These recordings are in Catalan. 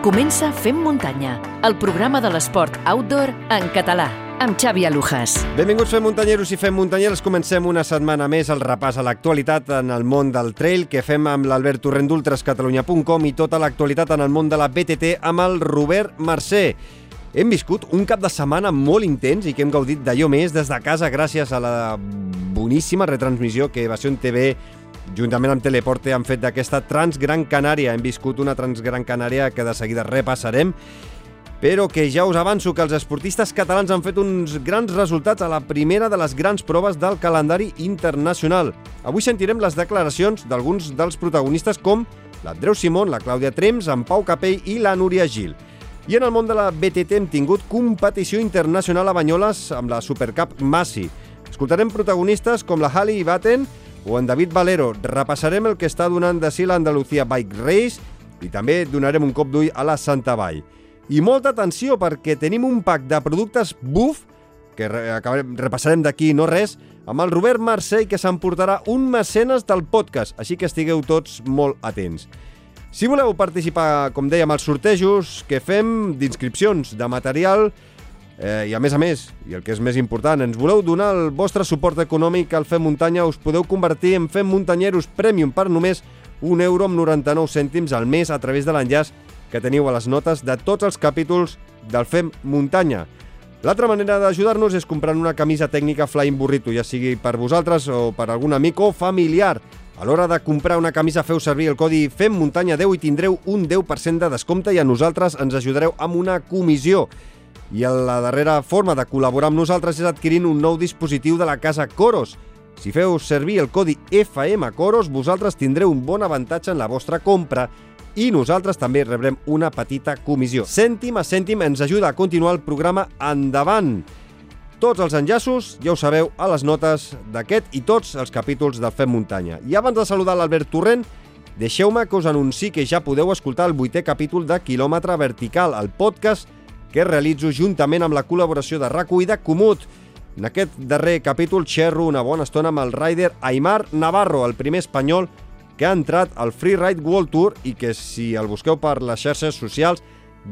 Comença Fem Muntanya, el programa de l'esport outdoor en català, amb Xavi Alujas. Benvinguts Fem Muntanyeros i Fem Muntanyers. Comencem una setmana més el repàs a l'actualitat en el món del trail que fem amb l'Albert Torrent d'ultrascatalunya.com i tota l'actualitat en el món de la BTT amb el Robert Mercè. Hem viscut un cap de setmana molt intens i que hem gaudit d'allò més des de casa gràcies a la boníssima retransmissió que Evasió TV juntament amb Teleporte han fet d'aquesta Transgran Canària. Hem viscut una Transgran Canària que de seguida repassarem, però que ja us avanço que els esportistes catalans han fet uns grans resultats a la primera de les grans proves del calendari internacional. Avui sentirem les declaracions d'alguns dels protagonistes com l'Andreu Simón, la Clàudia Trems, en Pau Capell i la Núria Gil. I en el món de la BTT hem tingut competició internacional a Banyoles amb la Supercup Massi. Escoltarem protagonistes com la Halley Batten o en David Valero. Repassarem el que està donant de si l'Andalucía Bike Race i també donarem un cop d'ull a la Santa Vall. I molta atenció perquè tenim un pack de productes Buff que acabarem, repassarem d'aquí no res, amb el Robert Marcell que s'emportarà un mecenes del podcast, així que estigueu tots molt atents. Si voleu participar, com dèiem, als sortejos que fem d'inscripcions de material, Eh, I a més a més, i el que és més important, ens voleu donar el vostre suport econòmic al Fem Muntanya, us podeu convertir en Fem Muntanyeros Premium per només un euro amb 99 cèntims al mes a través de l'enllaç que teniu a les notes de tots els capítols del Fem Muntanya. L'altra manera d'ajudar-nos és comprant una camisa tècnica Flying Burrito, ja sigui per vosaltres o per algun amic o familiar. A l'hora de comprar una camisa feu servir el codi FEMMUNTANYA10 i tindreu un 10% de descompte i a nosaltres ens ajudareu amb una comissió. I la darrera forma de col·laborar amb nosaltres és adquirint un nou dispositiu de la casa Coros. Si feu servir el codi FM Coros, vosaltres tindreu un bon avantatge en la vostra compra i nosaltres també rebrem una petita comissió. Cèntim a cèntim ens ajuda a continuar el programa endavant. Tots els enllaços, ja ho sabeu, a les notes d'aquest i tots els capítols del Fem Muntanya. I abans de saludar l'Albert Torrent, deixeu-me que us anunci que ja podeu escoltar el vuitè capítol de Quilòmetre Vertical, el podcast que realitzo juntament amb la col·laboració de rac i de Comut. En aquest darrer capítol xerro una bona estona amb el rider Aymar Navarro, el primer espanyol que ha entrat al Freeride World Tour i que, si el busqueu per les xarxes socials,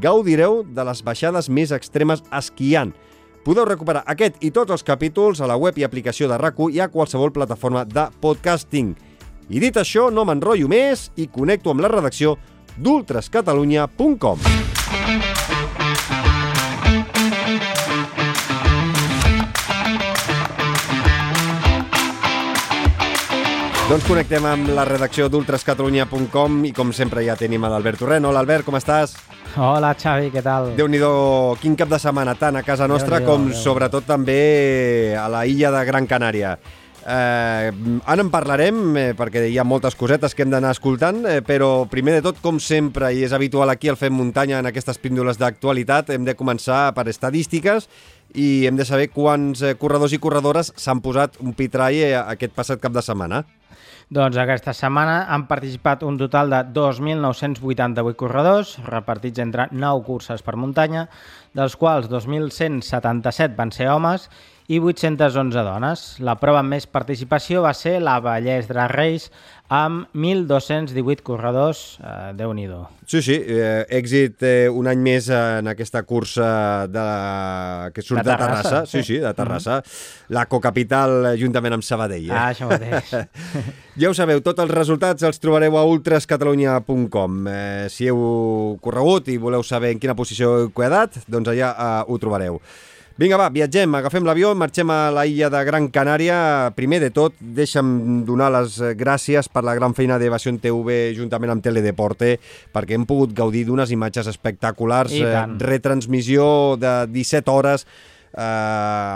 gaudireu de les baixades més extremes esquiant. Podeu recuperar aquest i tots els capítols a la web i aplicació de rac i a qualsevol plataforma de podcasting. I dit això, no m'enrotllo més i connecto amb la redacció d'ultrascatalunya.com. Doncs connectem amb la redacció d'ultrascatalunya.com i com sempre ja tenim a l'Albert Torrent. Hola Albert, com estàs? Hola Xavi, què tal? déu nhi quin cap de setmana tant a casa nostra com sobretot també a la illa de Gran Canària. Eh, ara en parlarem eh, perquè hi ha moltes cosetes que hem d'anar escoltant, eh, però primer de tot, com sempre, i és habitual aquí al Fem Muntanya en aquestes píndoles d'actualitat, hem de començar per estadístiques i hem de saber quants eh, corredors i corredores s'han posat un pitrai aquest passat cap de setmana. Doncs aquesta setmana han participat un total de 2.988 corredors, repartits entre 9 curses per muntanya, dels quals 2.177 van ser homes i 811 dones. La prova amb més participació va ser la Vallès Drag Race amb 1.218 corredors, eh, déu nhi Sí, sí, eh, èxit eh, un any més en aquesta cursa de, que surt de Terrassa. De Terrassa. Sí, sí, de Terrassa. Mm -hmm. La cocapital juntament amb Sabadell. Eh? Ah, això mateix. ja ho sabeu, tots els resultats els trobareu a ultrascatalunya.com. Eh, si heu corregut i voleu saber en quina posició heu quedat, doncs allà eh, ho trobareu. Vinga, va, viatgem, agafem l'avió, marxem a la illa de Gran Canària. Primer de tot, deixa'm donar les gràcies per la gran feina d'Evasió TV juntament amb Teledeporte, perquè hem pogut gaudir d'unes imatges espectaculars, eh, retransmissió de 17 hores, eh,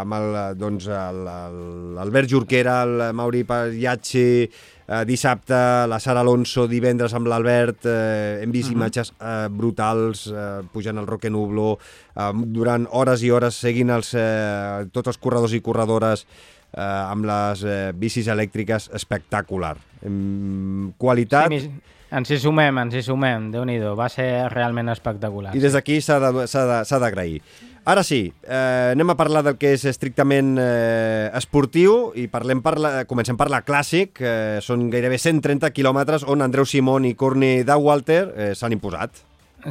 amb el, doncs, l'Albert Jorquera, el Mauri Pagliacci, eh, dissabte la Sara Alonso, divendres amb l'Albert, eh, hem vist uh -huh. imatges eh, brutals, eh, pujant el Roque Nublo, eh, durant hores i hores seguint els, eh, tots els corredors i corredores eh, amb les eh, bicis elèctriques espectacular. En qualitat... Sí, ens hi sumem, ens hi sumem, déu nhi va ser realment espectacular. I des d'aquí s'ha d'agrair. Ara sí, eh, anem a parlar del que és estrictament eh, esportiu i parlem per la, comencem per la Clàssic. Eh, són gairebé 130 quilòmetres on Andreu Simón i Courtney Dawalter eh, s'han imposat.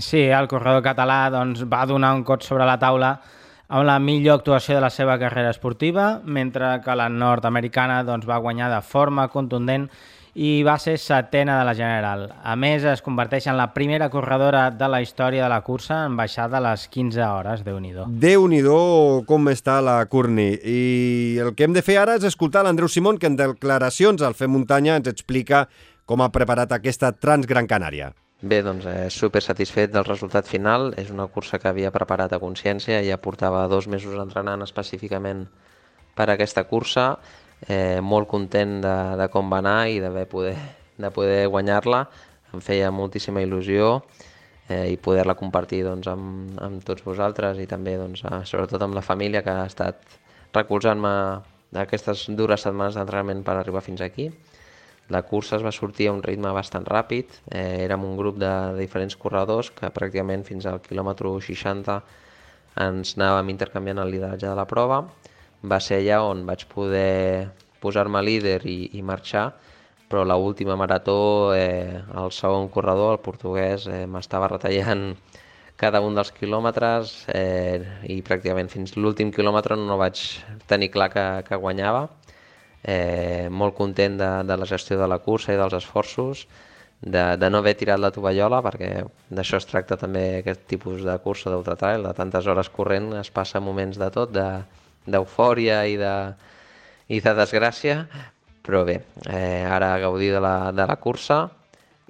Sí, el corredor català doncs, va donar un cot sobre la taula amb la millor actuació de la seva carrera esportiva, mentre que la nord-americana doncs, va guanyar de forma contundent i va ser setena de la General. A més, es converteix en la primera corredora de la història de la cursa en baixar de les 15 hores, déu nhi déu nhi com està la Courtney. I el que hem de fer ara és escoltar l'Andreu Simón, que en declaracions al Fer Muntanya ens explica com ha preparat aquesta Transgran Canària. Bé, doncs eh, super satisfet del resultat final. És una cursa que havia preparat a consciència, ja portava dos mesos entrenant específicament per a aquesta cursa eh, molt content de, de com va anar i d'haver poder, de poder guanyar-la. Em feia moltíssima il·lusió eh, i poder-la compartir doncs, amb, amb tots vosaltres i també doncs, sobretot amb la família que ha estat recolzant-me aquestes dures setmanes d'entrenament per arribar fins aquí. La cursa es va sortir a un ritme bastant ràpid, eh, érem un grup de, de diferents corredors que pràcticament fins al quilòmetre 60 ens anàvem intercanviant el lideratge de la prova va ser allà on vaig poder posar-me líder i, i marxar, però l última marató, eh, el segon corredor, el portuguès, eh, m'estava retallant cada un dels quilòmetres eh, i pràcticament fins l'últim quilòmetre no vaig tenir clar que, que guanyava. Eh, molt content de, de la gestió de la cursa i dels esforços, de, de no haver tirat la tovallola, perquè d'això es tracta també aquest tipus de cursa d'ultratrail, de tantes hores corrent es passa moments de tot, de, d'eufòria i, de, i de desgràcia, però bé, eh, ara gaudir de la, de la cursa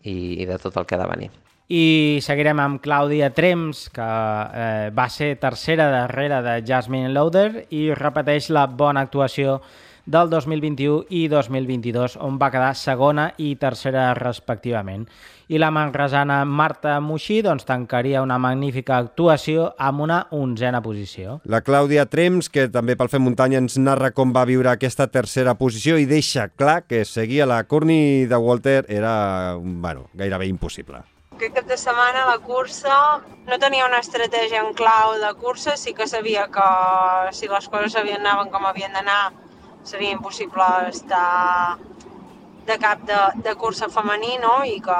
i, i de tot el que ha de venir. I seguirem amb Clàudia Trems, que eh, va ser tercera darrere de Jasmine Lauder i repeteix la bona actuació del 2021 i 2022, on va quedar segona i tercera respectivament i la manresana Marta Moixí doncs, tancaria una magnífica actuació amb una onzena posició. La Clàudia Trems, que també pel Fem Muntanya ens narra com va viure aquesta tercera posició i deixa clar que seguir a la Courtney de Walter era bueno, gairebé impossible. Aquest cap de setmana la cursa no tenia una estratègia en clau de cursa, sí que sabia que si les coses havien anaven com havien d'anar seria impossible estar de cap de, de cursa femení, no? I que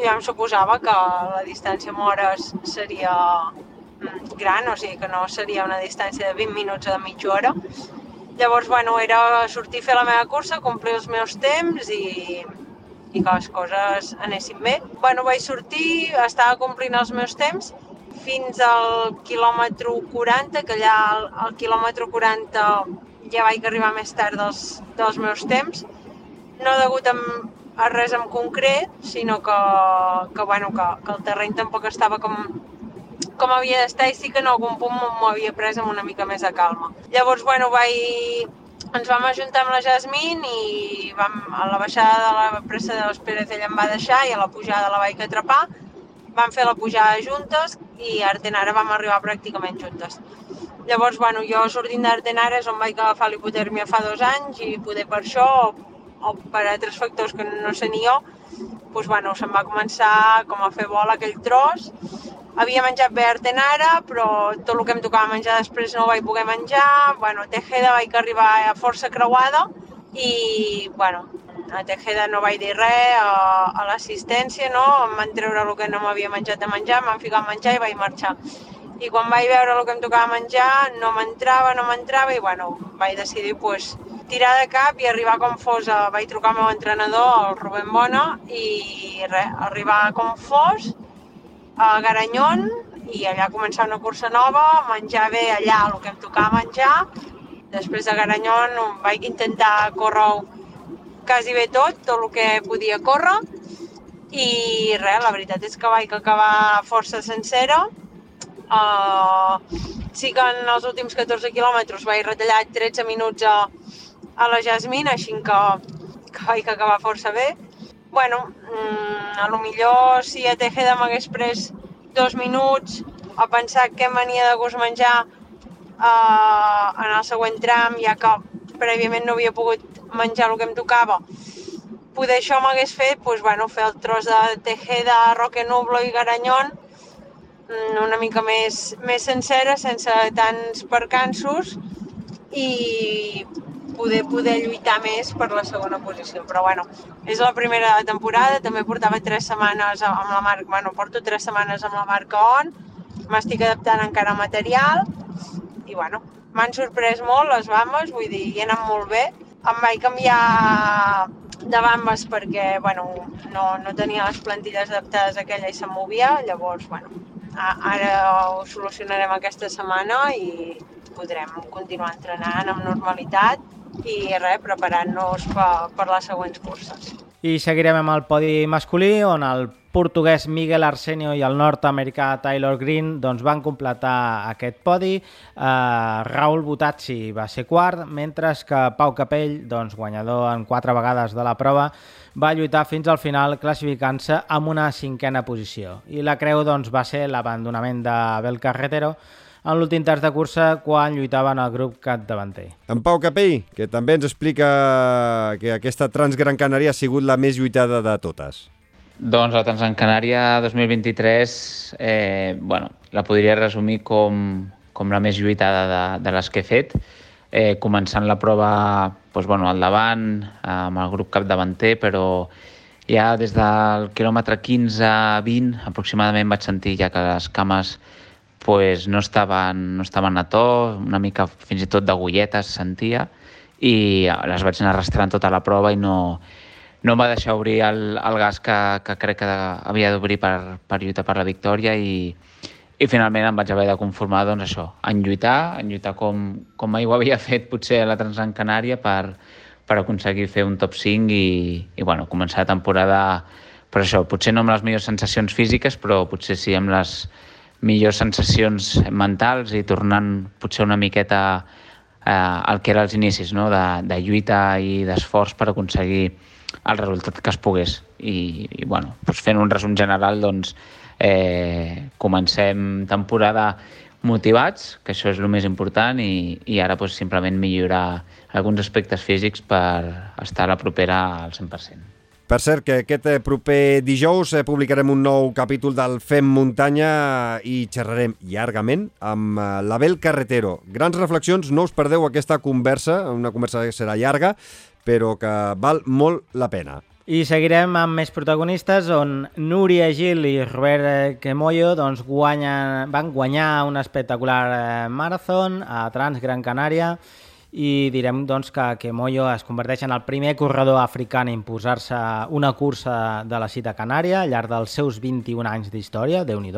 ja em suposava que la distància amb hores seria mm, gran, o sigui que no seria una distància de 20 minuts o de mitja hora. Llavors, bueno, era sortir a fer la meva cursa, complir els meus temps i, i que les coses anessin bé. Bueno, vaig sortir, estava complint els meus temps fins al quilòmetre 40, que allà al, al quilòmetre 40 ja vaig arribar més tard dels, dels meus temps, no degut a, a res en concret, sinó que, que, bueno, que, que el terreny tampoc estava com, com havia d'estar i sí que en algun punt m'ho havia pres amb una mica més de calma. Llavors, bueno, vaig, ens vam ajuntar amb la Jasmine i vam, a la baixada de la pressa de los Pérez ella em va deixar i a la pujada la vaig atrapar. Vam fer la pujada juntes i a Artenara vam arribar pràcticament juntes. Llavors, bueno, jo sortint d'Artenara és on vaig agafar l'hipotèrmia fa dos anys i poder per això o per altres factors que no sé ni jo, doncs, bueno, se'm va començar com a fer bola aquell tros. Havia menjat bé Artenara, però tot el que em tocava menjar després no ho vaig poder menjar. Bueno, a Tejeda vaig arribar a força creuada i, bueno, a Tejeda no vaig dir res, a, a l'assistència, no? Em van treure el que no m'havia menjat de menjar, m'han ficat a menjar i vaig marxar. I quan vaig veure el que em tocava menjar, no m'entrava, no m'entrava i, bueno, vaig decidir, pues, tirar de cap i arribar com fos, a, vaig trucar al meu entrenador, el Rubén Bona, i res, arribar com fos a Garanyon i allà començar una cursa nova, menjar bé allà el que em tocava menjar. Després de Garanyon vaig intentar córrer quasi bé tot, tot el que podia córrer, i res, la veritat és que vaig acabar força sencera. Uh, sí que en els últims 14 quilòmetres vaig retallar 13 minuts a, a la Jasmine, així que, que vaig acabar força bé. Bueno, mmm, a lo millor si a Tejeda m'hagués pres dos minuts a pensar què mania de gust menjar uh, en el següent tram, ja que prèviament no havia pogut menjar el que em tocava, poder això m'hagués fet pues, bueno, fer el tros de Tejeda, Roque Nublo i Garanyon mm, una mica més, més sencera, sense tants percansos i poder poder lluitar més per la segona posició. Però bueno, és la primera temporada, també portava tres setmanes amb la marca, bueno, porto tres setmanes amb la marca ON, m'estic adaptant encara al material i bueno, m'han sorprès molt les bambes, vull dir, hi anat molt bé. Em vaig canviar de bambes perquè bueno, no, no tenia les plantilles adaptades a aquella i se'm movia, llavors bueno, ara ho solucionarem aquesta setmana i podrem continuar entrenant amb normalitat i res, preparant-nos per, per les següents curses. I seguirem amb el podi masculí, on el portuguès Miguel Arsenio i el nord-americà Taylor Green doncs, van completar aquest podi. Uh, Raúl Butazzi va ser quart, mentre que Pau Capell, doncs, guanyador en quatre vegades de la prova, va lluitar fins al final classificant-se amb una cinquena posició. I la creu doncs, va ser l'abandonament de Bel Carretero, en l'últim terç de cursa quan lluitaven el grup capdavanter. En Pau Capell, que també ens explica que aquesta Transgran Canària ha sigut la més lluitada de totes. Doncs la Transgran Canària 2023 eh, bueno, la podria resumir com, com la més lluitada de, de les que he fet. Eh, començant la prova doncs, bueno, al davant, amb el grup capdavanter, però ja des del quilòmetre 15 a 20 aproximadament vaig sentir ja que les cames pues no estaven, no estaven a to, una mica fins i tot d'agulletes sentia, i les vaig anar arrastrant tota la prova i no, no em va deixar obrir el, el gas que, que crec que havia d'obrir per, per lluitar per la victòria i, i finalment em vaig haver de conformar doncs, això, en lluitar, en lluitar com, com mai ho havia fet potser a la Transgran Canària per, per aconseguir fer un top 5 i, i bueno, començar la temporada per això, potser no amb les millors sensacions físiques, però potser sí amb les, millors sensacions mentals i tornant potser una miqueta eh, al que era els inicis, no? de, de lluita i d'esforç per aconseguir el resultat que es pogués. I, i bueno, doncs fent un resum general, doncs, eh, comencem temporada motivats, que això és el més important, i, i ara doncs, simplement millorar alguns aspectes físics per estar a la propera al 100%. Per cert, que aquest eh, proper dijous eh, publicarem un nou capítol del Fem Muntanya i xerrarem llargament amb eh, l'Abel Carretero. Grans reflexions, no us perdeu aquesta conversa, una conversa que serà llarga, però que val molt la pena. I seguirem amb més protagonistes on Núria Gil i Robert Quemoyo doncs, guanyen, van guanyar un espectacular marathon a Trans Gran Canària. I direm doncs, que, que Moyo es converteix en el primer corredor africà en imposar-se una cursa de la cita canària al llarg dels seus 21 anys d'història, déu nhi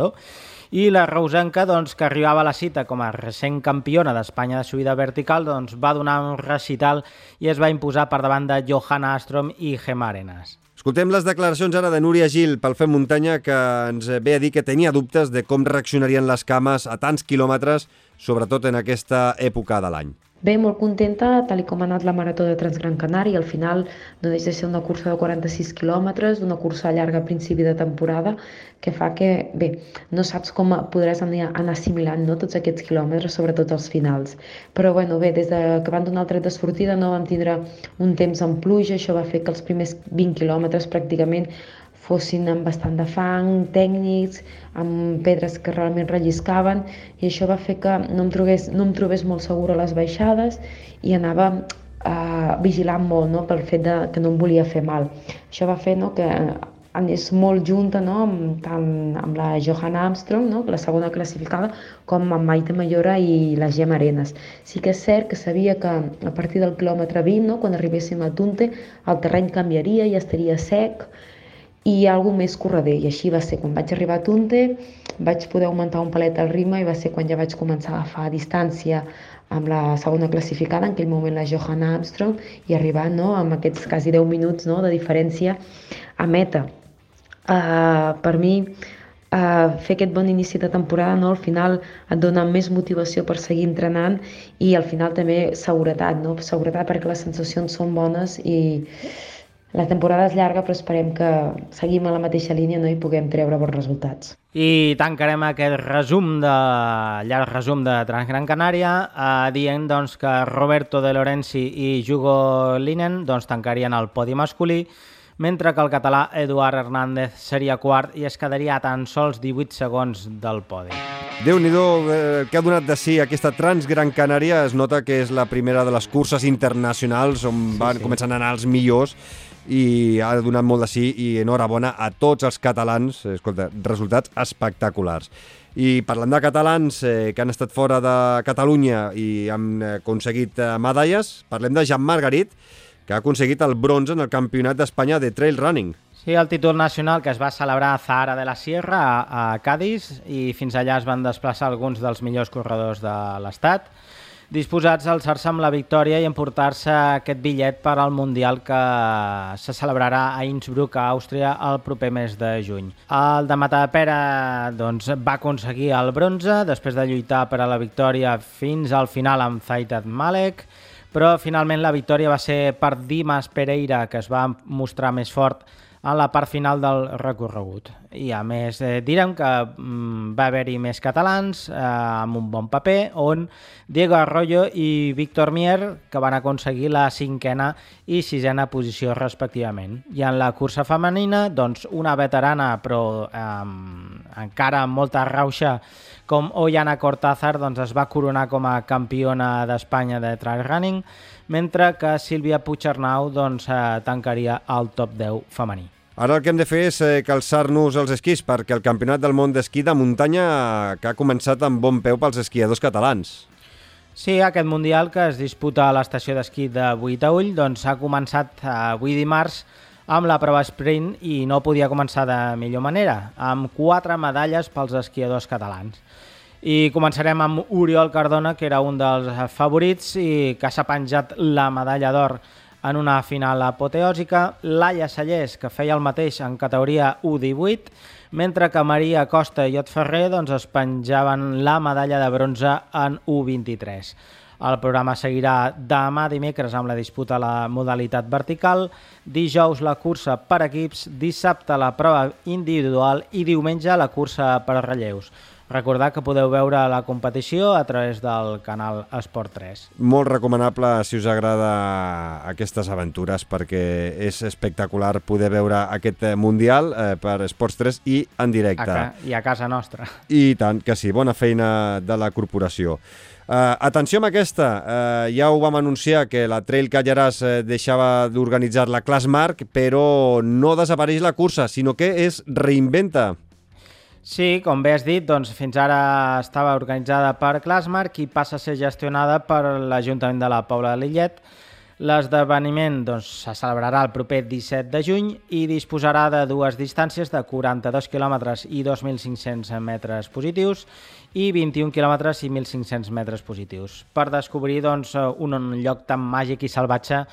i la reusenca, doncs, que arribava a la cita com a recent campiona d'Espanya de subida vertical, doncs, va donar un recital i es va imposar per davant de Johanna Astrom i Gemma Arenas. Escoltem les declaracions ara de Núria Gil pel Fem Muntanya que ens ve a dir que tenia dubtes de com reaccionarien les cames a tants quilòmetres, sobretot en aquesta època de l'any. Bé, molt contenta, tal com ha anat la Marató de Transgran Canària. Al final no deixa de ser una cursa de 46 quilòmetres, una cursa llarga a principi de temporada, que fa que, bé, no saps com podràs anar, anar assimilant no, tots aquests quilòmetres, sobretot els finals. Però, bueno, bé, des de que van donar el tret de sortida no vam tindre un temps en pluja, això va fer que els primers 20 quilòmetres pràcticament fossin amb bastant de fang, tècnics, amb pedres que realment relliscaven i això va fer que no em trobés, no em trobés molt segura a les baixades i anava eh, vigilant molt no? pel fet de, que no em volia fer mal. Això va fer no, que anés molt junta no? amb, tant amb la Johanna Armstrong, no? la segona classificada, com amb Maite Mayora i la Gemma Arenas. Sí que és cert que sabia que a partir del quilòmetre 20, no? quan arribéssim a Tunte, el terreny canviaria i estaria sec, i alguna més correder. I així va ser. Quan vaig arribar a Tunte vaig poder augmentar un palet al ritme i va ser quan ja vaig començar a agafar distància amb la segona classificada, en aquell moment la Johanna Armstrong, i arribar no, amb aquests quasi 10 minuts no, de diferència a meta. Uh, per mi, uh, fer aquest bon inici de temporada no, al final et dona més motivació per seguir entrenant i al final també seguretat, no? seguretat perquè les sensacions són bones i la temporada és llarga, però esperem que seguim a la mateixa línia no? i puguem treure bons resultats. I tancarem aquest resum de llarg resum de Transgran Canària eh, dient doncs, que Roberto De Lorenzi i Hugo Linen doncs, tancarien el podi masculí, mentre que el català Eduard Hernández seria quart i es quedaria a tan sols 18 segons del podi. déu nhi eh, que ha donat de si aquesta Transgran Canària. Es nota que és la primera de les curses internacionals on van sí. començant a anar els millors i ha donat molt de sí i enhorabona a tots els catalans. Escolta, resultats espectaculars. I parlant de catalans eh, que han estat fora de Catalunya i han aconseguit eh, medalles, parlem de Jean Margarit, que ha aconseguit el bronze en el Campionat d'Espanya de Trail Running. Sí, el títol nacional que es va celebrar a Zahara de la Sierra, a, a Cádiz, i fins allà es van desplaçar alguns dels millors corredors de l'Estat, disposats a alçar-se amb la victòria i emportar-se aquest bitllet per al Mundial que se celebrarà a Innsbruck, a Àustria, el proper mes de juny. El de Matapera doncs, va aconseguir el bronze després de lluitar per a la victòria fins al final amb Zaitat Malek, però finalment la victòria va ser per Dimas Pereira, que es va mostrar més fort a la part final del recorregut. I a més, eh, direm que mm, va haver-hi més catalans eh, amb un bon paper, on Diego Arroyo i Víctor Mier, que van aconseguir la cinquena i sisena posició respectivament. I en la cursa femenina, doncs, una veterana, però eh, encara amb molta rauxa, com Ollana Cortázar, doncs, es va coronar com a campiona d'Espanya de trail running, mentre que Sílvia Puigernau doncs, eh, tancaria el top 10 femení. Ara el que hem de fer és eh, calçar-nos els esquís perquè el Campionat del Món d'Esquí de muntanya que ha començat amb bon peu pels esquiadors catalans. Sí, aquest Mundial que es disputa a l'estació d'esquí de Buitaüll doncs ha començat eh, avui dimarts amb la prova sprint i no podia començar de millor manera, amb quatre medalles pels esquiadors catalans. I començarem amb Oriol Cardona, que era un dels favorits i que s'ha penjat la medalla d'or en una final apoteòsica, Laia Sallés, que feia el mateix en categoria U18, mentre que Maria Costa i Ot Ferrer doncs, es penjaven la medalla de bronze en U23. El programa seguirà demà dimecres amb la disputa a la modalitat vertical, dijous la cursa per equips, dissabte la prova individual i diumenge la cursa per relleus. Recordar que podeu veure la competició a través del canal Esport 3. Molt recomanable si us agrada aquestes aventures perquè és espectacular poder veure aquest Mundial eh, per Esports 3 i en directe. A I a casa nostra. I tant que sí, bona feina de la corporació. Uh, atenció amb aquesta, uh, ja ho vam anunciar que la Trail Callaràs uh, deixava d'organitzar la Class Mark, però no desapareix la cursa, sinó que es reinventa. Sí, com bé has dit, doncs fins ara estava organitzada per Clasmark i passa a ser gestionada per l'Ajuntament de la Pobla de Lillet. L'esdeveniment doncs, se celebrarà el proper 17 de juny i disposarà de dues distàncies de 42 km i 2.500 metres positius i 21 km i 1.500 metres positius per descobrir doncs, un lloc tan màgic i salvatge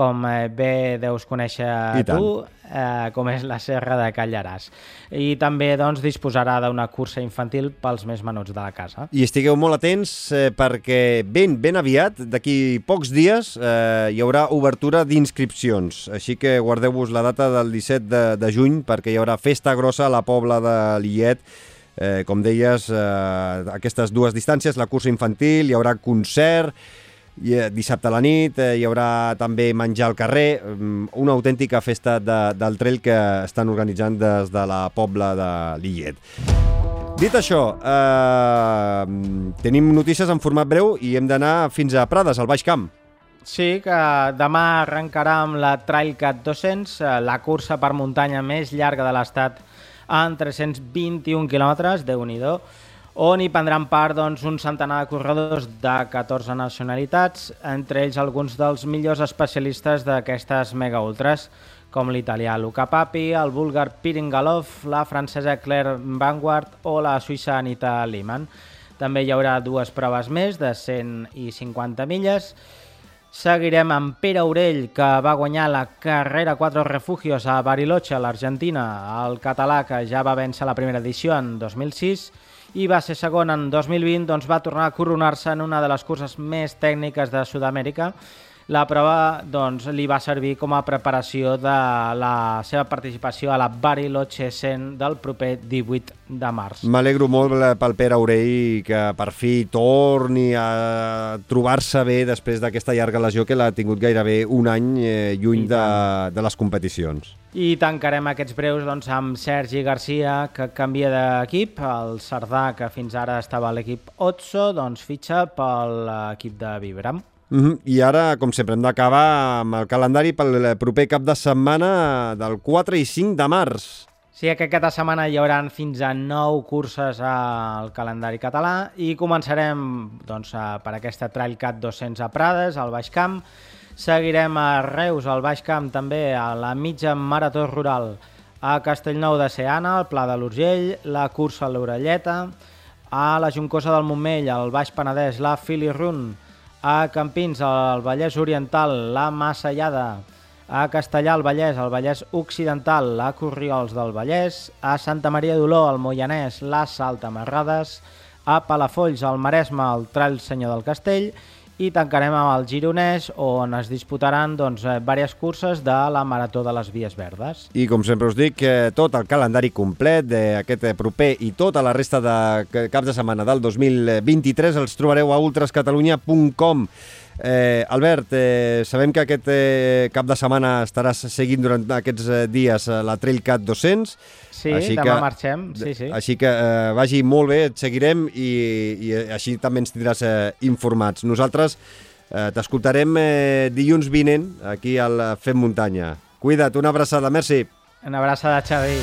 com eh, bé deus conèixer I tu, eh, com és la Serra de Callaràs. I també doncs, disposarà d'una cursa infantil pels més menuts de la casa. I estigueu molt atents eh, perquè ben, ben aviat, d'aquí pocs dies, eh, hi haurà obertura d'inscripcions. Així que guardeu-vos la data del 17 de, de juny perquè hi haurà festa grossa a la Pobla de Lillet Eh, com deies, eh, aquestes dues distàncies, la cursa infantil, hi haurà concert, i, eh, dissabte a la nit eh, hi haurà també menjar al carrer, mm, una autèntica festa de, del trail que estan organitzant des de la Pobla de Lillet. Dit això, eh, tenim notícies en format breu i hem d'anar fins a Prades, al Baix Camp. Sí, que demà arrencarà amb la Trailcat 200, eh, la cursa per muntanya més llarga de l'estat en 321 quilòmetres, déu nhi on hi prendran part doncs, un centenar de corredors de 14 nacionalitats, entre ells alguns dels millors especialistes d'aquestes mega ultras, com l'italià Luca Papi, el búlgar Piringalov, la francesa Claire Vanguard o la suïssa Anita Liman. També hi haurà dues proves més de 100 i 50 milles. Seguirem amb Pere Aurell, que va guanyar la carrera 4 refugios a Bariloche, l'Argentina, el català que ja va vèncer la primera edició en 2006, i va ser segon en 2020, doncs va tornar a coronar-se en una de les curses més tècniques de Sud-amèrica, la prova doncs, li va servir com a preparació de la seva participació a la Bariloche 100 del proper 18 de març. M'alegro molt pel Pere Aurell que per fi torni a trobar-se bé després d'aquesta llarga lesió que l'ha tingut gairebé un any eh, lluny de, de les competicions. I tancarem aquests breus doncs, amb Sergi Garcia, que canvia d'equip. El Cerdà, que fins ara estava a l'equip Otso, doncs fitxa per l'equip de Vibram. Mm -hmm. I ara, com sempre, hem d'acabar amb el calendari pel proper cap de setmana del 4 i 5 de març. Sí, aquest cap de setmana hi haurà fins a 9 curses al calendari català i començarem doncs, per aquesta Trail Cat 200 a Prades, al Baix Camp. Seguirem a Reus, al Baix Camp, també a la mitja marató rural a Castellnou de Seana, al Pla de l'Urgell, la cursa a l'Orelleta, a la Juncosa del Montmell, al Baix Penedès, la Fili Run, a Campins, al Vallès Oriental, la Massallada, a Castellà, al Vallès, al Vallès Occidental, a Corriols del Vallès, a Santa Maria d'Oló, al Moianès, la Salta Marrades, a Palafolls, al Maresme, al Trail Senyor del Castell. i tancarem amb el Gironès on es disputaran doncs, diverses curses de la Marató de les Vies Verdes. I com sempre us dic, eh, tot el calendari complet d'aquest proper i tota la resta de caps de setmana del 2023 els trobareu a ultrascatalunya.com. Eh, Albert, eh, sabem que aquest eh, cap de setmana estaràs seguint durant aquests eh, dies eh, la Trailcat 200. Sí, així demà que, marxem, sí, sí. Així que eh, vagi molt bé, et seguirem i, i així també ens tindràs eh, informats. Nosaltres eh, t'escoltarem eh, dilluns vinent aquí al Fem Muntanya. Cuida't, una abraçada, merci. Una abraçada, Xavi.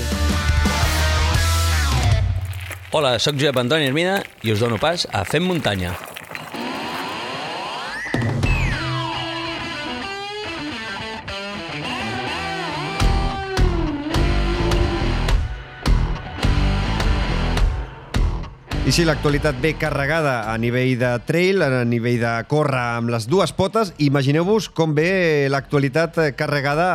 Hola, sóc Josep Antoni Hermina i us dono pas a Fem Muntanya. I sí, l'actualitat ve carregada a nivell de trail, a nivell de córrer amb les dues potes. Imagineu-vos com ve l'actualitat carregada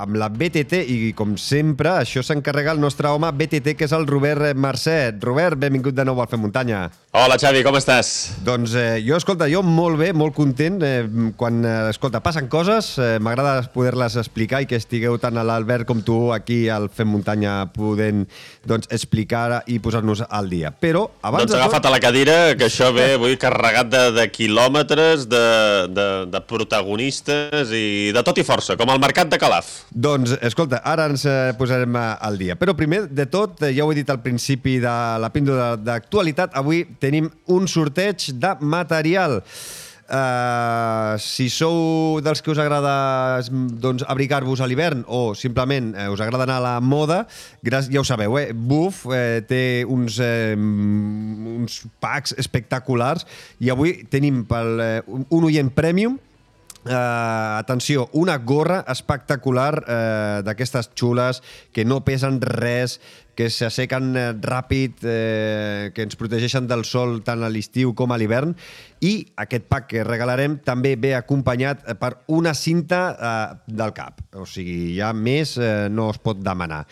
amb la BTT i, com sempre, això s'encarrega el nostre home BTT, que és el Robert Mercet. Robert, benvingut de nou al Fem Muntanya. Hola, Xavi, com estàs? Doncs eh, jo, escolta, jo molt bé, molt content. Eh, quan, eh, escolta, passen coses, eh, m'agrada poder-les explicar i que estigueu tant a l'Albert com tu aquí al Fem Muntanya podent doncs, explicar i posar-nos al dia. Però abans doncs agafa't tot... a la cadira, que això ve vull, carregat de, de quilòmetres, de, de, de protagonistes i de tot i força, com el mercat de Calaf. Doncs, escolta, ara ens eh, posarem eh, al dia. Però primer de tot, eh, ja ho he dit al principi de la píndola d'actualitat, avui tenim un sorteig de material. Uh, si sou dels que us agrada doncs, abrigar-vos a l'hivern o simplement uh, us agrada anar a la moda, ja ho sabeu, eh? Buff uh, té uns, uh, uns packs espectaculars i avui tenim pel, uh, un oient premium Uh, atenció, una gorra espectacular uh, d'aquestes xules que no pesen res, que s'assequen eh, ràpid, eh, que ens protegeixen del sol tant a l'estiu com a l'hivern. I aquest pack que regalarem també ve acompanyat eh, per una cinta eh, del cap. O sigui, ja més eh, no es pot demanar.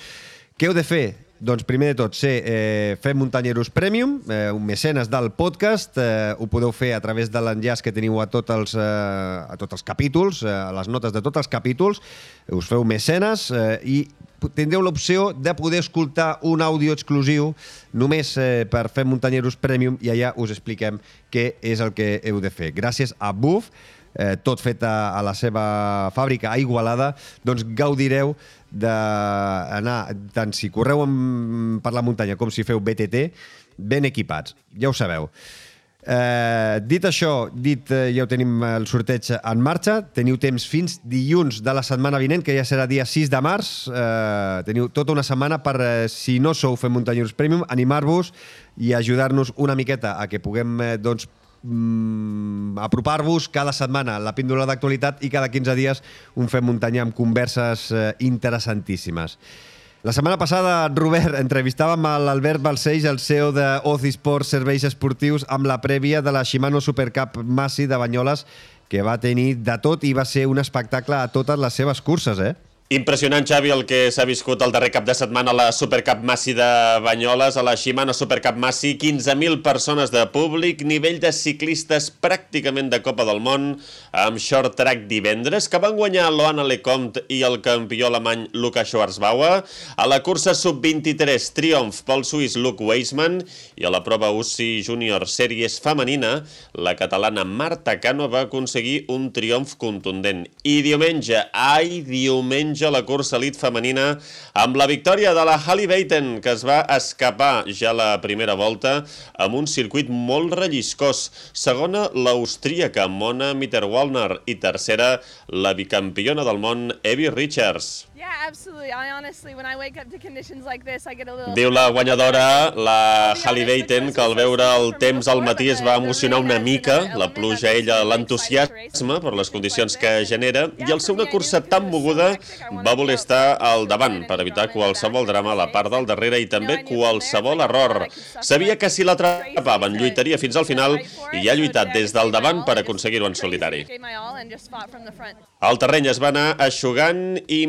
Què heu de fer? Doncs primer de tot, ser eh, Fem Muntanyeros Premium, eh, un mecenes del podcast. Eh, ho podeu fer a través de l'enllaç que teniu a tots els, eh, a tots els capítols, eh, a les notes de tots els capítols. Us feu mecenes eh, i tindreu l'opció de poder escoltar un àudio exclusiu només eh, per fer Muntanyeros Premium i allà us expliquem què és el que heu de fer. Gràcies a Buff, eh, tot fet a, a la seva fàbrica a Igualada, doncs gaudireu d'anar, tant si correu per la muntanya com si feu BTT, ben equipats. Ja ho sabeu. Eh, dit això, dit eh, ja ho tenim el sorteig en marxa, teniu temps fins dilluns de la setmana vinent, que ja serà dia 6 de març. Eh, teniu tota una setmana per, eh, si no sou Fem Muntanyers Premium, animar-vos i ajudar-nos una miqueta a que puguem eh, doncs, mm, apropar-vos cada setmana la píndola d'actualitat i cada 15 dies un Fem Muntanya amb converses eh, interessantíssimes. La setmana passada, Robert, entrevistàvem a l'Albert Balcells, el CEO de Ozi Sports Serveis Esportius, amb la prèvia de la Shimano Supercup Massi de Banyoles, que va tenir de tot i va ser un espectacle a totes les seves curses, eh? Impressionant, Xavi, el que s'ha viscut el darrer cap de setmana a la Supercup Massi de Banyoles, a la Shimano Supercup Massi, 15.000 persones de públic, nivell de ciclistes pràcticament de Copa del Món, amb short track divendres, que van guanyar Loana Lecomte i el campió alemany Luca Schwarzbauer, a la cursa sub-23 triomf pel suís Luke Weisman i a la prova UCI Junior Sèries femenina, la catalana Marta Cano va aconseguir un triomf contundent. I diumenge, ai, diumenge, diumenge la cursa elit femenina amb la victòria de la Halle Baiten, que es va escapar ja la primera volta amb un circuit molt relliscós. Segona, l'austríaca Mona Mitterwallner i tercera, la bicampiona del món Evie Richards. Yeah, absolutely. I honestly, when I wake up to conditions like this, I get a little... Diu la guanyadora, la Halle Baiten, que al veure el temps al matí es va emocionar una mica, la pluja ella l'entusiasme per les condicions que genera, i al ser una cursa tan moguda va voler estar al davant per evitar qualsevol drama a la part del darrere i també qualsevol error. Sabia que si l'atrapaven lluitaria fins al final i ha lluitat des del davant per aconseguir-ho en solitari. El terreny es va anar aixugant i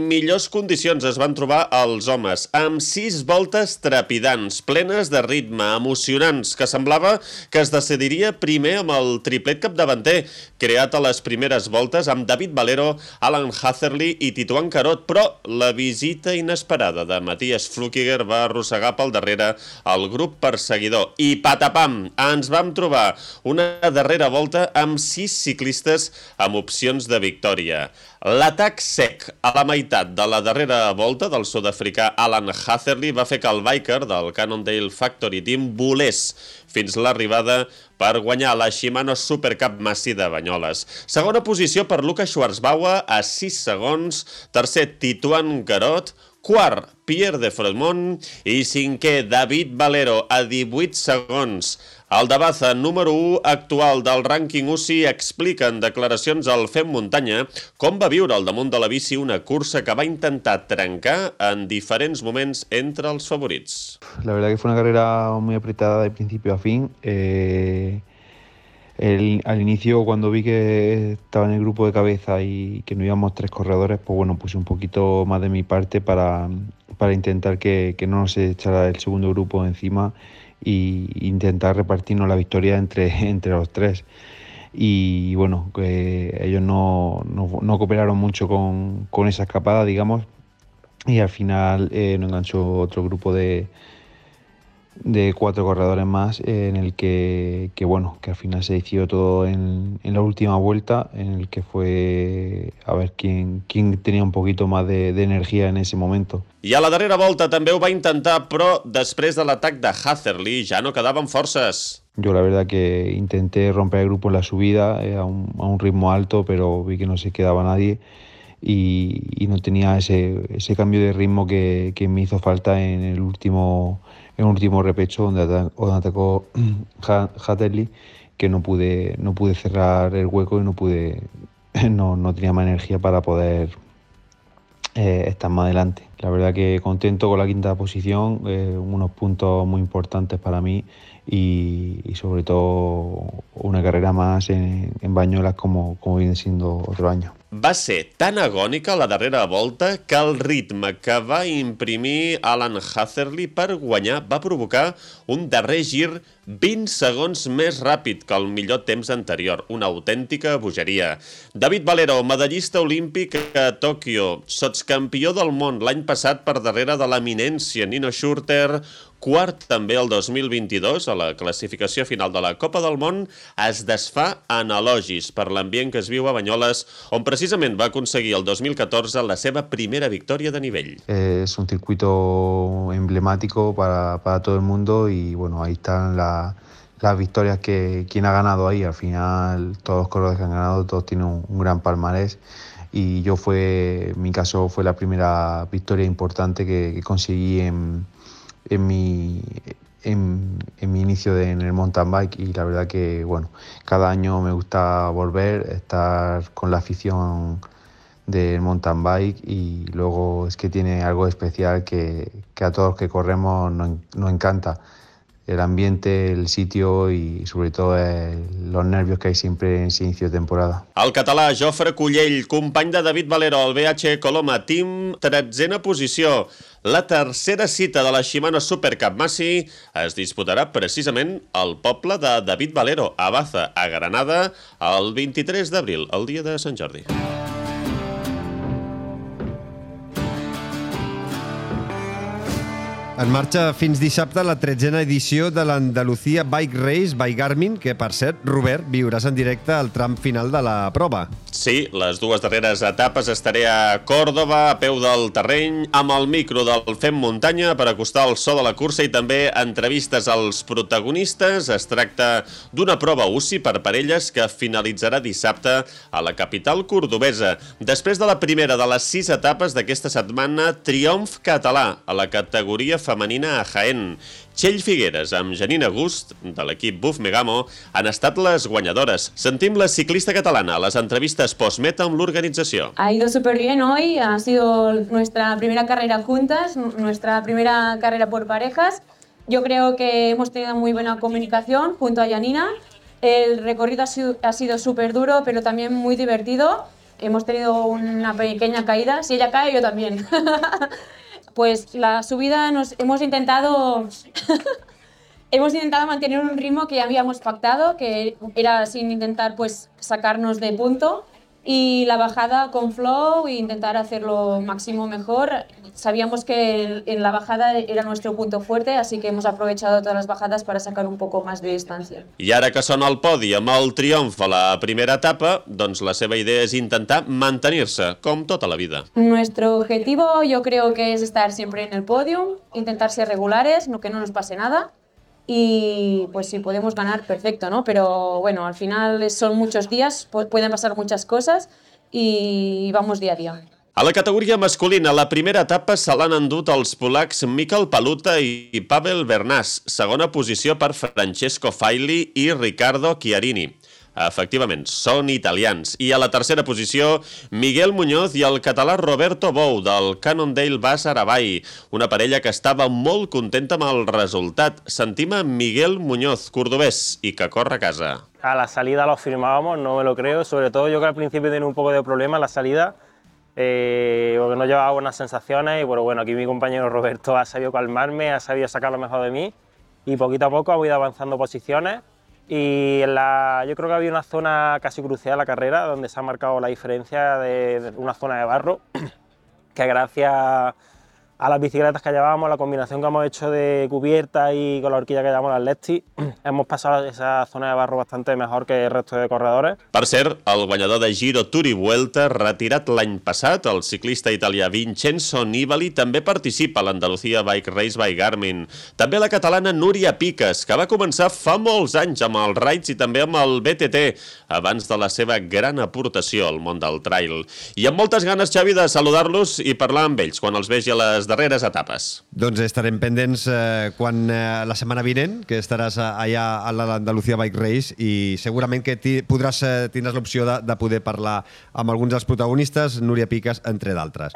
millors condicions es van trobar els homes, amb sis voltes trepidants, plenes de ritme, emocionants, que semblava que es decidiria primer amb el triplet capdavanter, creat a les primeres voltes amb David Valero, Alan Hatherley i Tituan Carot, però la visita inesperada de Matías Flukiger va arrossegar pel darrere el grup perseguidor. I patapam, ens vam trobar una darrera volta amb sis ciclistes amb opcions de victòria. L'atac sec a la meitat de la darrera volta del sud-africà Alan Hatherley va fer que el biker del Cannondale Factory Team volés fins l'arribada per guanyar la Shimano Supercup Massi de Banyoles. Segona posició per Luca Schwarzbauer a 6 segons, tercer Tituan Garot, quart Pierre de Fremont i cinquè David Valero a 18 segons. El de Baza, número 1 actual del rànquing UCI, explica en declaracions al Fem Muntanya com va viure al damunt de la bici una cursa que va intentar trencar en diferents moments entre els favorits. La verdad que fue una carrera muy apretada de principio a fin. Eh, el, al inicio, cuando vi que estaba en el grupo de cabeza y que no íbamos tres corredores, pues bueno, puse un poquito más de mi parte para, para intentar que, que no nos echara el segundo grupo encima e intentar repartirnos la victoria entre, entre los tres. Y bueno, ellos no, no, no cooperaron mucho con, con, esa escapada, digamos, y al final eh, nos enganchó otro grupo de, de cuatro corredores más en el que, que, bueno que al final se decidió todo en, en, la última vuelta en el que fue a ver quién, quién tenía un poquito más de, de energía en ese momento I a la darrera volta també ho va intentar, però després de l'atac de Hatherley ja no quedaven forces. Yo la verdad que intenté romper el grupo en la subida eh, a, un, a, un, ritmo alto, pero vi que no se quedaba nadie y, y no tenía ese, ese, cambio de ritmo que, que, me hizo falta en el último, en el último repecho donde, donde atacó Hatterley, que no pude, no pude cerrar el hueco y no pude, no, no tenía más energía para poder eh, estar más adelante. La verdad que contento con la quinta posición, eh, unos puntos muy importantes para mí y, y, sobre todo una carrera más en, en Bañolas como, como viene siendo otro año. Va ser tan agònica la darrera volta que el ritme que va imprimir Alan Hatherley per guanyar va provocar un darrer gir 20 segons més ràpid que el millor temps anterior, una autèntica bogeria. David Valero, medallista olímpic a Tòquio, sotscampió del món l'any passat per darrere de l'eminència Nino Schurter, quart també el 2022 a la classificació final de la Copa del Món, es desfà en elogis per l'ambient que es viu a Banyoles, on precisament va aconseguir el 2014 la seva primera victòria de nivell. Es un circuito emblemático para, para todo el mundo y bueno, ahí están la, las victorias que quien ha ganado ahí. Al final todos los corredores que han ganado, todos tienen un, un gran palmarés y yo fue, en mi caso fue la primera victoria importante que, que conseguí en, en mi, en, en, mi inicio de, en el mountain bike y la verdad que bueno, cada año me gusta volver, estar con la afición del mountain bike y luego es que tiene algo especial que, que a todos los que corremos nos, nos encanta. El ambiente, el sitio y sobre todo eh, los nervios que hay siempre en ese inicio de temporada. El català Jofre Cullell, company de David Valero al BH Coloma Team, tretzena posició. La tercera cita de la Shimano Super Cup Massi es disputarà precisament al poble de David Valero, a Baza, a Granada, el 23 d'abril, el dia de Sant Jordi. En marxa fins dissabte la tretzena edició de l'Andalucía Bike Race by Garmin, que, per cert, Robert, viuràs en directe al tram final de la prova. Sí, les dues darreres etapes estaré a Còrdoba, a peu del terreny, amb el micro del Fem Muntanya per acostar el so de la cursa i també entrevistes als protagonistes. Es tracta d'una prova UCI per parelles que finalitzarà dissabte a la capital cordobesa. Després de la primera de les sis etapes d'aquesta setmana, triomf català a la categoria femenina a Jaén. Txell Figueres amb Janina Gust, de l'equip Buf Megamo, han estat les guanyadores. Sentim la ciclista catalana a les entrevistes postmeta amb l'organització. Ha ido súper bien hoy, ha sido nuestra primera carrera juntas, nuestra primera carrera por parejas. Yo creo que hemos tenido muy buena comunicación junto a Janina. El recorrido ha sido, ha sido súper duro, pero también muy divertido. Hemos tenido una pequeña caída. Si ella cae, yo también. pues la subida nos hemos intentado hemos intentado mantener un ritmo que habíamos pactado, que era sin intentar pues sacarnos de punto y la bajada con flow e intentar hacerlo máximo mejor. Sabíamos que en la bajada era nuestro punto fuerte, así que hemos aprovechado todas las bajadas para sacar un poco más de distancia. I ara que són al podi amb el triomf a la primera etapa, doncs la seva idea és intentar mantenir-se, com tota la vida. Nuestro objetivo yo creo que es estar siempre en el podium, intentar ser regulares, no que no nos pase nada. Y pues si podemos ganar, perfecto, ¿no? Pero bueno, al final son muchos días, pu- pueden pasar muchas cosas y vamos día a día. A la categoria masculina, la primera etapa se l'han endut els polacs Mikel Paluta i Pavel Bernàs, segona posició per Francesco Faili i Riccardo Chiarini. Efectivament, són italians. I a la tercera posició, Miguel Muñoz i el català Roberto Bou, del Cannondale Bass Arabai, una parella que estava molt contenta amb el resultat. Sentim a Miguel Muñoz, cordobès, i que corre a casa. A la salida lo firmábamos, no me lo creo. Sobre todo yo que al principio tenía un poco de problema en la salida, eh, porque no llevaba buenas sensaciones. Y bueno, bueno, aquí mi compañero Roberto ha sabido calmarme, ha sabido sacar lo mejor de mí. Y poquito a poco hemos ido avanzando posiciones. Y en la, yo creo que había una zona casi crucial en la carrera donde se ha marcado la diferencia de, de una zona de barro que gracias a las bicicletas que llevábamos, la combinación que hemos hecho de cubierta y con la horquilla que llevamos las Lefty, hemos pasado esa zona de barro bastante mejor que el resto de corredores. Per cert, el guanyador de Giro Tour i Vuelta, retirat l'any passat, el ciclista italià Vincenzo Nibali, també participa a l'Andalucía Bike Race by Garmin. També la catalana Núria Piques, que va començar fa molts anys amb els Rides i també amb el BTT, abans de la seva gran aportació al món del trail. I amb moltes ganes, Xavi, de saludar-los i parlar amb ells quan els vegi a les darreres etapes. Doncs estarem pendents eh, quan eh, la setmana vinent, que estaràs a- allà a l'Andalucía Bike Race i segurament que ti, podràs, eh, tindràs l'opció de, de poder parlar amb alguns dels protagonistes, Núria Piques, entre d'altres.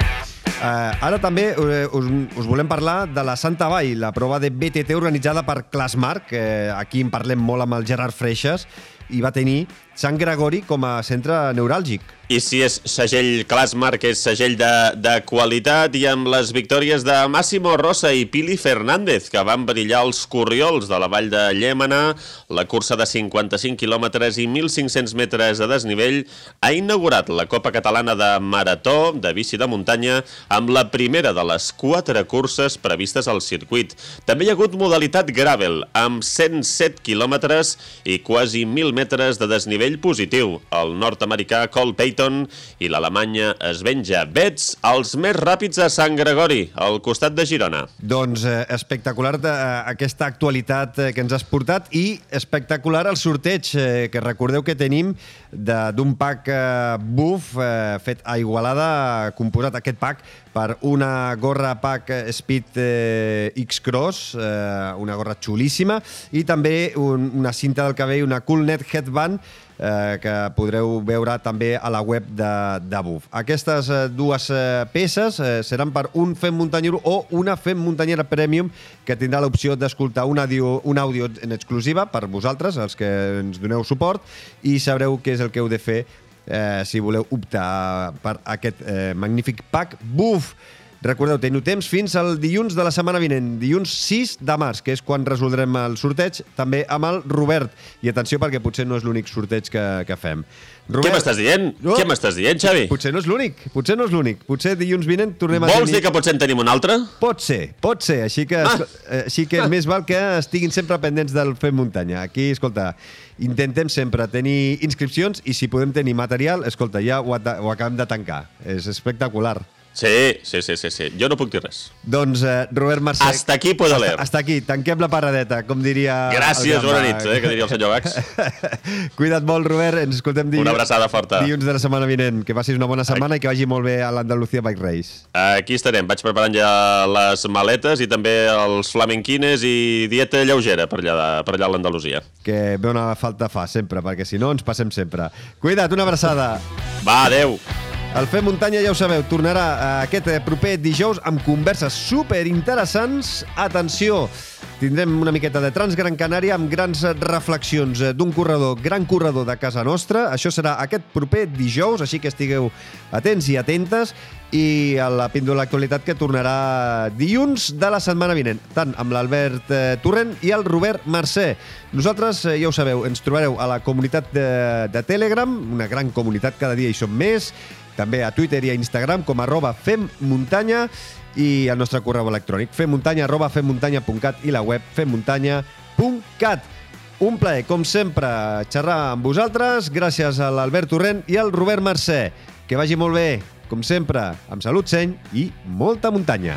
Eh, ara també eh, us, us volem parlar de la Santa Vall, la prova de BTT organitzada per Clasmark, que aquí en parlem molt amb el Gerard Freixas, i va tenir Sant Gregori com a centre neuràlgic. I si és segell Clasmark, és segell de, de qualitat i amb les victòries de Máximo Rosa i Pili Fernández, que van brillar els corriols de la vall de Llémena, la cursa de 55 quilòmetres i 1.500 metres de desnivell, ha inaugurat la Copa Catalana de Marató de bici de muntanya amb la primera de les quatre curses previstes al circuit. També hi ha hagut modalitat gravel, amb 107 quilòmetres i quasi 1.000 metres de desnivell positiu. El nord-americà Cole Payton i l'Alemanya venja Bets, els més ràpids a Sant Gregori, al costat de Girona. Doncs eh, espectacular eh, aquesta actualitat eh, que ens has portat i espectacular el sorteig eh, que recordeu que tenim d'un pack eh, buff eh, fet a Igualada, composat aquest pack per una gorra pack Speed eh, X-Cross, eh, una gorra xulíssima, i també un, una cinta del cabell, una Coolnet Headband, eh, que podreu veure també a la web de, de BUF. Aquestes eh, dues eh, peces eh, seran per un Fem Muntanyero o una Fem Muntanyera Premium que tindrà l'opció d'escoltar un, àudio, un àudio en exclusiva per vosaltres, els que ens doneu suport, i sabreu què és el que heu de fer eh, si voleu optar per aquest eh, magnífic pack BUF. Recordeu, teniu temps fins al dilluns de la setmana vinent, dilluns 6 de març, que és quan resoldrem el sorteig, també amb el Robert. I atenció, perquè potser no és l'únic sorteig que, que fem. Què m'estàs dient? No. Què m'estàs dient, Xavi? Potser no és l'únic, potser no és l'únic. Potser dilluns vinent tornem a Vols tenir... dir que potser en tenim un altre? Pot ser, pot ser. Així que, ah. així que més val que estiguin sempre pendents del Fem Muntanya. Aquí, escolta, intentem sempre tenir inscripcions i si podem tenir material, escolta, ja ho, ho acabem de tancar. És espectacular. Sí, sí, sí, sí, sí. Jo no puc dir res. Doncs, eh, Robert Mercè... Hasta aquí puedo leer. Hasta, hasta aquí, tanquem la paradeta, com diria... Gràcies, bona nit, eh, que diria el senyor Bax. Cuida't molt, Robert, ens escoltem dilluns. Una abraçada forta. Dilluns de la setmana vinent. Que passis una bona setmana Aquí. i que vagi molt bé a l'Andalucía Bike Race. Aquí estarem, vaig preparant ja les maletes i també els flamenquines i dieta lleugera per allà, per allà a l'Andalusia. Que bona falta fa, sempre, perquè si no ens passem sempre. Cuida't, una abraçada. Va, adeu. El Fem Muntanya, ja ho sabeu, tornarà eh, aquest eh, proper dijous amb converses super interessants. Atenció, tindrem una miqueta de Transgran Canària amb grans reflexions eh, d'un corredor, gran corredor de casa nostra. Això serà aquest proper dijous, així que estigueu atents i atentes. I a la píndola d'actualitat que tornarà dilluns de la setmana vinent, tant amb l'Albert Torrent i el Robert Mercè. Nosaltres, ja ho sabeu, ens trobareu a la comunitat de, de Telegram, una gran comunitat, cada dia hi som més, també a Twitter i a Instagram com arroba femmuntanya i el nostre correu electrònic femmuntanya arroba femmuntanya.cat i la web femmuntanya.cat. Un plaer, com sempre, xerrar amb vosaltres. Gràcies a l'Albert Torrent i al Robert Mercè. Que vagi molt bé, com sempre, amb salut, seny i molta muntanya.